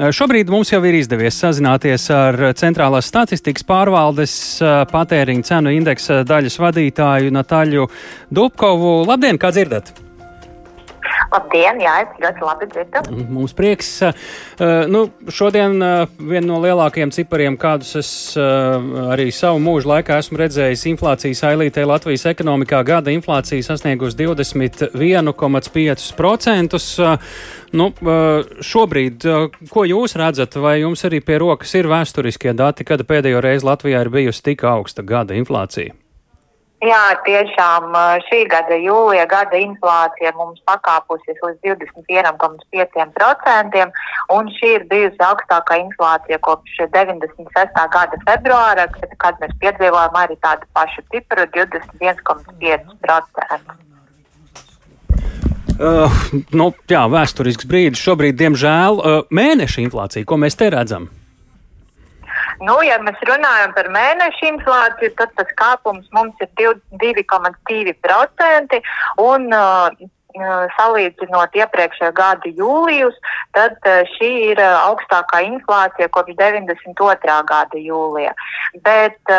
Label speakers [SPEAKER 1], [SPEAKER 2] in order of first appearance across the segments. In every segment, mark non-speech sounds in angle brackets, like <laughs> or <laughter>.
[SPEAKER 1] Šobrīd mums jau ir izdevies sazināties ar Centrālās statistikas pārvaldes patēriņa cenu indeksa daļas vadītāju Natāļu Dubkovu. Labdien, kā dzirdat?
[SPEAKER 2] Labdien, jā, es ļoti labi dzirdu.
[SPEAKER 1] Mums prieks. Uh, nu, šodien uh, viena no lielākajiem cipariem, kādus es arī savu mūžu laikā esmu redzējis, inflācijas ailītē Latvijas ekonomikā gada inflācija sasniegusi 21,5%. Uh, nu, šobrīd, ko jūs redzat, vai jums arī pie rokas ir vēsturiskie dati, kad pēdējo reizi Latvijā ir bijusi tik augsta gada inflācija?
[SPEAKER 2] Jā, tiešām šī gada jūlija gada inflācija mums pakāpusies līdz 21,5%, un šī ir bijusi augstākā inflācija kopš 96. gada februāra, kad, mēs piedzīvojām arī tādu pašu cipru - 21,5%.
[SPEAKER 1] Uh, nu, jā, vēsturisks brīdis. Šobrīd, diemžēl, uh, mēneša inflācija, ko mēs te redzam.
[SPEAKER 2] Nu, ja mēs runājam par mēneša inflāciju, tad tas kāpums mums ir 2,2%. Un, uh, salīdzinot iepriekšējo gadu jūlijus, tad šī ir augstākā inflācija kopš 92. gada jūlija. Bet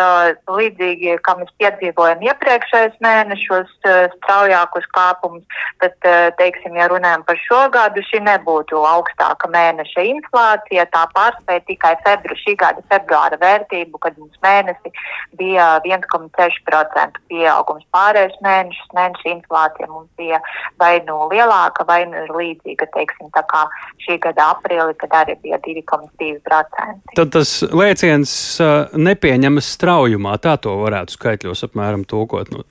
[SPEAKER 2] līdzīgi, kā mēs piedzīvojam iepriekšējos mēnešos straujākus kāpumus, tad, teiksim, ja runājam par šo gadu, šī nebūtu augstāka mēneša inflācija. Tā pārspēja tikai febru, šī gada februāra vērtību, kad mums mēnesi bija 1,6% pieaugums. Pārējais mēnešus mēneša inflācija mums bija vai nu lielāka, vai nu līdzīga, teiksim, tā kā šī gada aprīlī, kad arī bija 2,2%.
[SPEAKER 1] Tad tas lēciens uh, nepieņemas straujumā, tā to varētu skaitļos apmēram tūkot. Nu.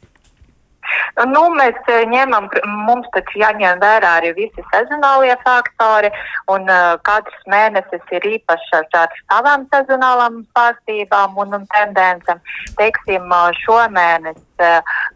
[SPEAKER 2] Nu, mēs ņemam, mums taču jāņem vērā arī visi sezonālie faktori, un uh, katrs mēnesis ir īpašs ar savām sezonālām pārstībām un, un tendencēm. Teiksim, šomēnes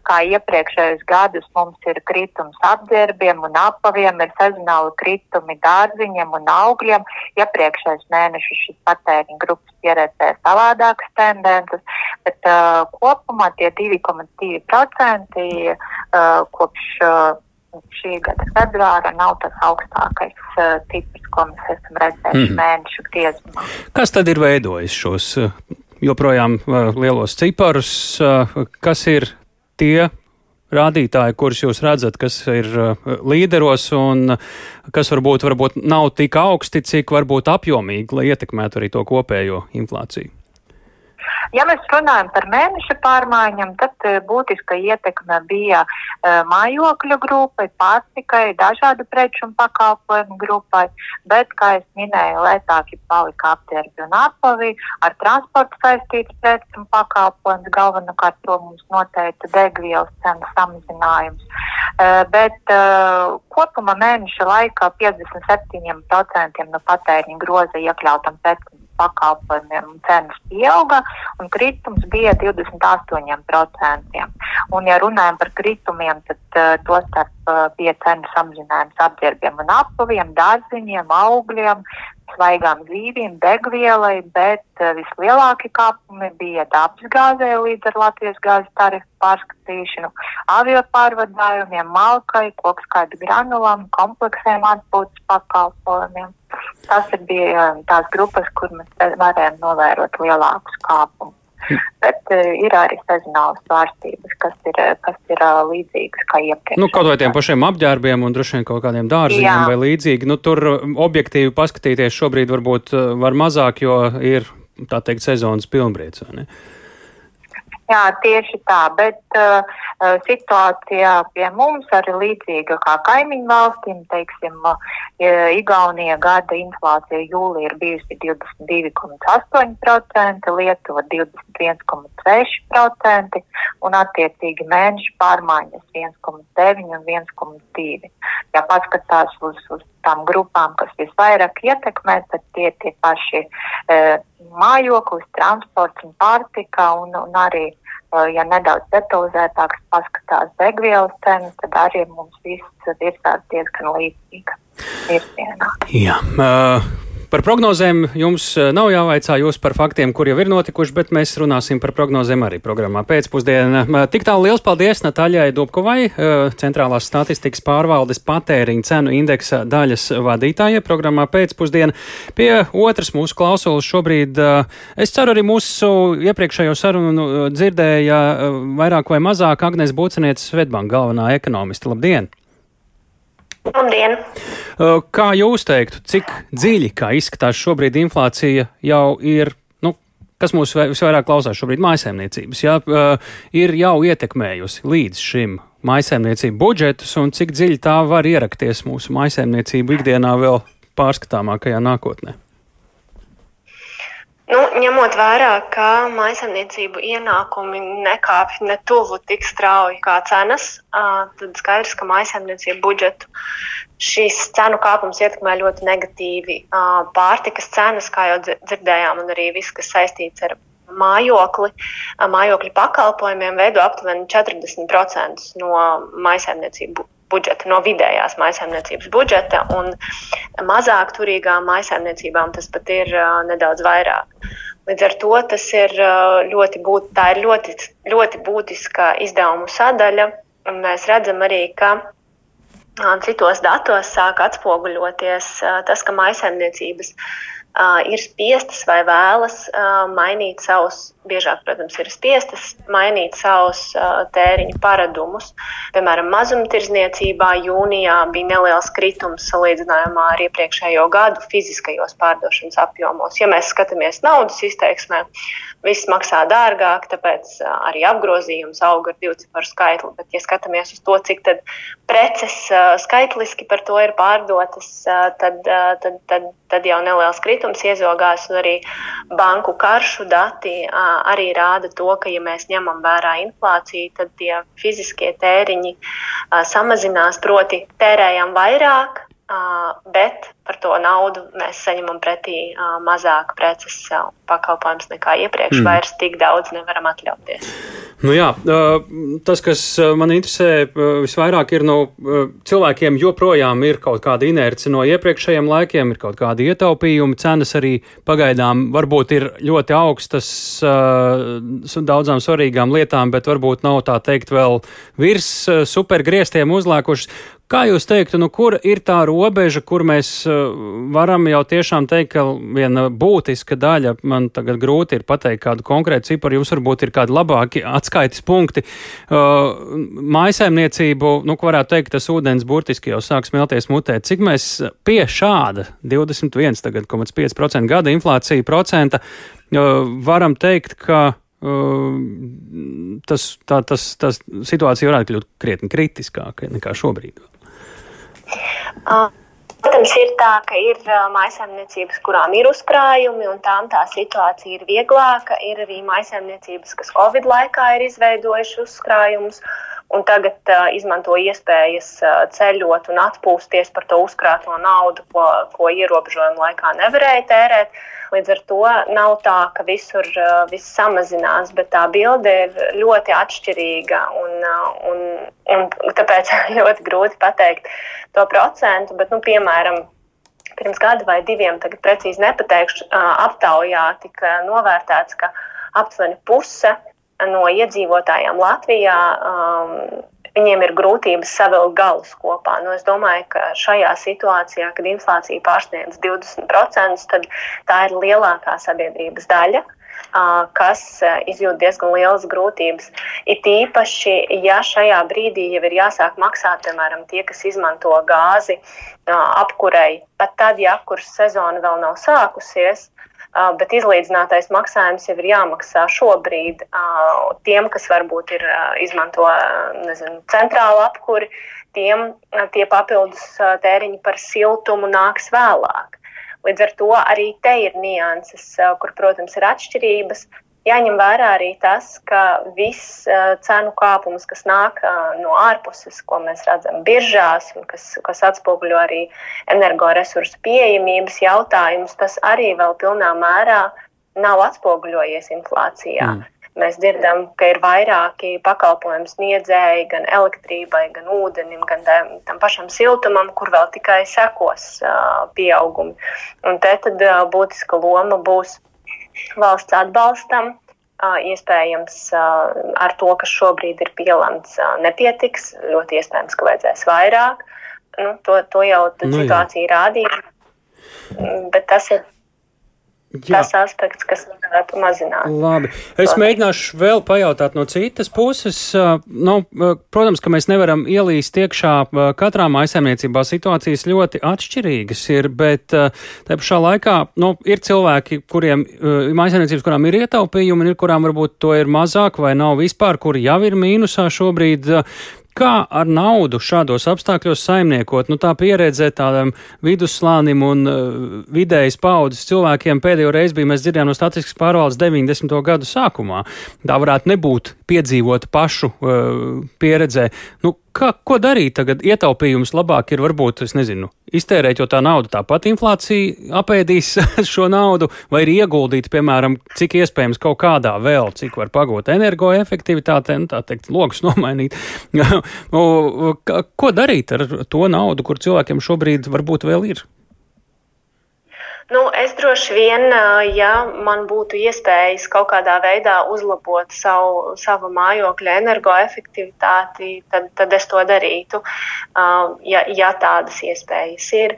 [SPEAKER 2] kā iepriekšējos gadus mums ir kritums apģērbiem un apaviem, ir sezonāli kritumi dārziņiem un augļiem. Iepriekšējos mēnešus šis patēriņa grupas pieredzēja savādākas tendences, bet uh, kopumā tie 2,2% uh, kopš uh, šī gada februāra nav tas augstākais uh, cipars, ko mēs esam redzējuši mm. mēnešu griezumā.
[SPEAKER 1] Kas tad ir veidojis šos joprojām uh, lielos ciparus. Uh, kas ir tie rādītāji, kurus jūs redzat, kas ir uh, līderos un kas varbūt, varbūt nav tik augsti, cik varbūt apjomīgi, lai ietekmētu arī to kopējo inflāciju?
[SPEAKER 2] Ja mēs runājam par mēneša pārmaiņām, tad uh, būtiska ietekme bija uh, mājokļu grupai, pārtikai, dažādu preču un pakalpojumu grupai, bet, kā es minēju, lētāki palika apģērbi un apavi, ar transportu saistīts preču un pakalpojums, galvenokārt to mums noteica degvielas cenu samazinājums. Uh, bet kopumā mēneša laikā 57% no patēriņa groza iekļautam pēc pakalpojumiem cenas pieauga un kritums bija 28%. Un, ja runājam par kritumiem, tad uh, to starp uh, bija cenu samazinājums apģērbiem un apaviem, dārziņiem, augļiem, svaigām zīvīm, degvielai, bet uh, vislielākie kāpumi bija dabasgāzē līdz ar Latvijas gāzes tarifu pārskatīšanu, avio pārvadājumiem, malkai, kokskaidu granulām, kompleksiem atpūtas pakalpojumiem. Tas bija tās grupas, kur mēs varējām novērot lielākus kāpumus. <laughs> Bet uh, ir arī sezonālas svārstības, kas ir, kas ir uh, līdzīgas kā iepriekš.
[SPEAKER 1] Nu, kaut vai tiem pašiem apģērbiem un droši vien kaut kādiem dārziņiem Jā. vai līdzīgi. Nu, tur objektīvi paskatīties šobrīd varbūt var mazāk, jo ir, tā teikt, sezonas pilnbriets, vai ne?
[SPEAKER 2] Jā, tieši tā, bet uh, situācijā pie mums arī līdzīga kā kaimiņu valstīm, teiksim, uh, Igaunija gada inflācija jūlija ir bijusi 22,8%, Lietuva 21,6% un attiecīgi mēnešu pārmaiņas 1,9 un 1,2. Ja paskatās uz, uz tām grupām, kas visvairāk ietekmē, tad tie tie paši e, mājoklis, transports un pārtika un, un arī, e, ja nedaudz detalizētāks paskatās degvielas cenas, tad arī mums viss virsās diezgan virzienā.
[SPEAKER 1] Jā. Uh... Par prognozēm jums nav jāvaicā, jūs par faktiem, kur jau ir notikuši, bet mēs runāsim par prognozēm arī programmā pēcpusdienā. Tik tālu liels paldies Natāļai Dobkovai, Centrālās statistikas pārvaldes patēriņa cenu indeksa daļas vadītājai programmā pēcpusdienā. Pie otras mūsu klausulas šobrīd, es ceru, arī mūsu iepriekšējo sarunu dzirdēja vairāk vai mazāk Agnes Būcenietes Svetbanka galvenā ekonomista. Labdien!
[SPEAKER 3] Labdien!
[SPEAKER 1] Kā jūs teiktu, cik dziļi, kā izskatās šobrīd inflācija, jau ir, nu, kas mūs visvairāk klausās šobrīd, mājasēmniecības, jā, ir jau ietekmējusi līdz šim mājasēmniecību budžetus un cik dziļi tā var ierakties mūsu mājasēmniecību ikdienā vēl pārskatāmākajā nākotnē?
[SPEAKER 3] Nu, ņemot vērā, ka maisaimniecību ienākumi nekāpj ne tuvu tik strauji kā cenas, tad skaidrs, ka maisaimniecību budžetu šīs cenu kāpums ietekmē ļoti negatīvi. Pārtikas cenas, kā jau dzirdējām, un arī viss, kas saistīts ar mājokli, mājokļu pakalpojumiem, veido aptuveni 40% no maisaimniecību budžeta, no vidējās maisaimniecības budžeta, un mazāk turīgām maisaimniecībām tas pat ir uh, nedaudz vairāk. Līdz ar to tas ir uh, ļoti, būt, ir ļoti, ļoti būtiska izdevumu sadaļa, mēs redzam arī, ka uh, citos datos sāk atspoguļoties uh, tas, ka maisaimniecības uh, ir spiestas vai vēlas uh, mainīt savus biežāk, protams, ir spiestas mainīt savus uh, tēriņu paradumus. Piemēram, mazumtirdzniecībā jūnijā bija neliels kritums salīdzinājumā ar iepriekšējo gadu fiziskajos pārdošanas apjomos. Ja mēs skatāmies naudas izteiksmē, viss maksā dārgāk, tāpēc arī apgrozījums aug ar divu ciparu skaitli. Bet, ja skatāmies uz to, cik preces skaitliski par to ir pārdotas, tad, tad, tad, tad jau neliels kritums iezogās un arī banku karšu dati. Arī rāda to, ka, ja mēs ņemam vērā inflāciju, tad tie fiziskie tēriņi samazinās, proti, tērējam vairāk, bet par to naudu mēs saņemam pretī mazāk preces un pakalpojumus nekā iepriekš. Mm. Vairs tik daudz nevaram atļauties.
[SPEAKER 1] Nu jā, tas, kas man interesē visvairāk, ir, nu, cilvēkiem joprojām ir kaut kāda inerce no iepriekšējiem laikiem, ir kaut kādi ietaupījumi, cenas arī pagaidām varbūt ir ļoti augstas daudzām svarīgām lietām, bet varbūt nav tā teikt vēl virs supergriestiem uzlēkušas. Kā jūs teiktu, nu, kur ir tā robeža, kur mēs varam jau tiešām teikt, ka viena būtiska daļa, man tagad grūti ir pateikt kādu konkrētu ciparu, jums varbūt ir kādi labāki atskaites punkti. Uh, Mājasēmniecību, nu, ko varētu teikt, tas ūdens burtiski jau sāk smelties mutē. Cik mēs pie šāda 21,5% gada inflācija procenta uh, varam teikt, ka tas, tā, tas, tas situācija varētu kļūt krietni kritiskāka nekā šobrīd.
[SPEAKER 3] Protams, ir tā, ka ir maisaimniecības, kurām ir uzkrājumi, un tām tā situācija ir vieglāka. Ir arī maisaimniecības, kas Covid laikā ir izveidojuši uzkrājumus, un tagad uh, izmanto iespējas uh, ceļot un atpūsties par to uzkrāto naudu, ko, ko ierobežojumu laikā nevarēja tērēt. Līdz ar to nav tā, ka visur uh, viss samazinās, bet tā bilde ir ļoti atšķirīga. Un, uh, un, un tāpēc <laughs> ļoti grūti pateikt to procentu. Bet, nu, piemēram, pirms gada vai diviem, tagad precīzi nepateikšu, uh, aptaujā tika novērtēts, ka aptuveni puse no iedzīvotājiem Latvijā um, viņiem ir grūtības savilkt galus kopā. Nu, es domāju, ka šajā situācijā, kad inflācija pārsniedz 20%, tad tā ir lielākā sabiedrības daļa kas izjūt diezgan lielas grūtības. It īpaši, ja šajā brīdī jau ir jāsāk maksāt, piemēram, tie, kas izmanto gāzi apkurei, pat tad, ja apkurss sezona vēl nav sākusies, bet izlīdzinātais maksājums jau ir jāmaksā šobrīd tiem, kas varbūt ir izmanto nezinu, centrālu apkuri, tiem tie papildus tēriņi par siltumu nāks vēlāk. Līdz ar to arī te ir nianses, kur, protams, ir atšķirības, Jāņem vērā arī tas, ka viss uh, cenu kāpums, kas nāk uh, no ārpuses, ko mēs redzam biržās, un kas, kas atspoguļo arī energoresursu pieejamības jautājumus, tas arī vēl pilnā mērā nav atspoguļojies inflācijā. Mm. Mēs dzirdam, ka ir vairāki pakalpojumu sniedzēji gan elektrībai, gan ūdenim, gan tam pašam siltumam, kur vēl tikai sekos pieaugumi. Un te tad būtiska loma būs valsts atbalstam. Iespējams, ar to, kas šobrīd ir pielemts, nepietiks. Ļoti iespējams, ka vajadzēs vairāk. Nu, to, to jau nu, situācija rādīja. Bet tas ir Jā. tas aspekts, kas varētu mazināt.
[SPEAKER 1] Labi. Es to. mēģināšu vēl pajautāt no citas puses. Nu, protams, ka mēs nevaram ielīst iekšā katrā maisaimniecībā situācijas ļoti atšķirīgas ir, bet te pašā laikā nu, ir cilvēki, kuriem maisaimniecības, kurām ir ietaupījumi, un ir kurām varbūt to ir mazāk vai nav vispār, kuri jau ir mīnusā šobrīd. Kā ar naudu šādos apstākļos saimniekot? Nu, tā pieredze tādam vidusslānim un uh, vidējas paudzes cilvēkiem pēdējo reizi bija, mēs dzirdējām no statistikas pārvaldes 90. gadu sākumā. Tā varētu nebūt piedzīvota pašu uh, pieredzē. Nu, kā, ko darīt tagad? Ietaupījums labāk ir varbūt, es nezinu, iztērēt, jo tā nauda tāpat inflācija apēdīs <laughs> šo naudu, vai ir ieguldīt, piemēram, cik iespējams kaut kādā vēl, cik var pagūt energoefektivitāte, nu, tā teikt, logus <laughs> nomainīt. ko darīt ar to naudu, kur cilvēkiem šobrīd varbūt vēl ir?
[SPEAKER 3] Nu, es droši vien, ja man būtu iespējas kaut kādā veidā uzlabot savu, savu mājokļa energoefektivitāti, tad, tad es to darītu, ja, ja tādas iespējas ir.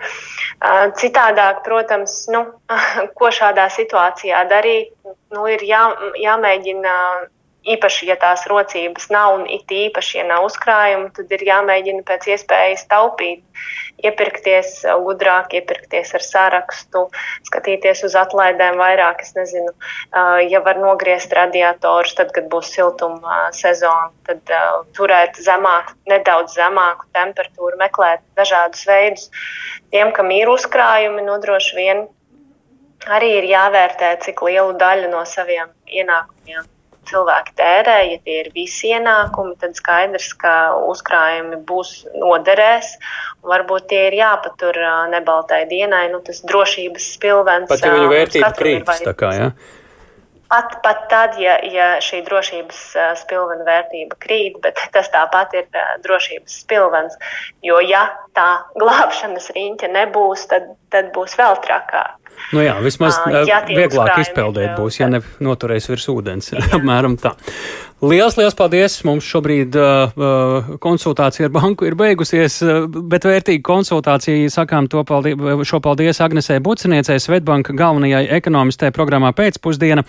[SPEAKER 3] Citādāk, protams, nu, <laughs> ko šādā situācijā darīt, nu, ir jā, jāmēģina īpaši, ja tās rocības nav un it īpaši, ja nav uzkrājumi, tad ir jāmēģina pēc iespējas taupīt, iepirkties gudrāk, iepirkties ar sarakstu, skatīties uz atlaidēm vairāk. Es nezinu, ja var nogriezt radiatorus, tad, kad būs siltuma sezona, tad turēt zemāku, nedaudz zemāku temperatūru, meklēt dažādus veidus. Tiem, kam ir uzkrājumi, nodroši vien arī ir jāvērtē, cik lielu daļu no saviem ienākumiem cilvēki tērē, ja tie ir visi ienākumi, tad skaidrs, ka uzkrājumi būs noderēs. Varbūt tie ir jāpatur nebaltai dienai, nu tas drošības spilvens.
[SPEAKER 1] Pat ja viņu vērtība krītas, tā kā, jā. Ja?
[SPEAKER 3] Pat, pat tad, ja, ja šī drošības spilvena vērtība krīt, bet <laughs> tas tāpat ir drošības spilvens, jo ja tā glābšanas riņķa nebūs, tad, tad būs vēl trakāk.
[SPEAKER 1] Nu jā, vismaz uh, ja vieglāk izpeldēt būs, ja ne noturēs virs ūdens. <laughs> Apmēram tā. Liels, liels paldies! Mums šobrīd uh, konsultācija ar banku ir beigusies, uh, bet vērtīga konsultācija sakām to paldies, šo paldies Agnesē Buciniecei, Svetbanka galvenajai ekonomistē programmā pēcpusdiena.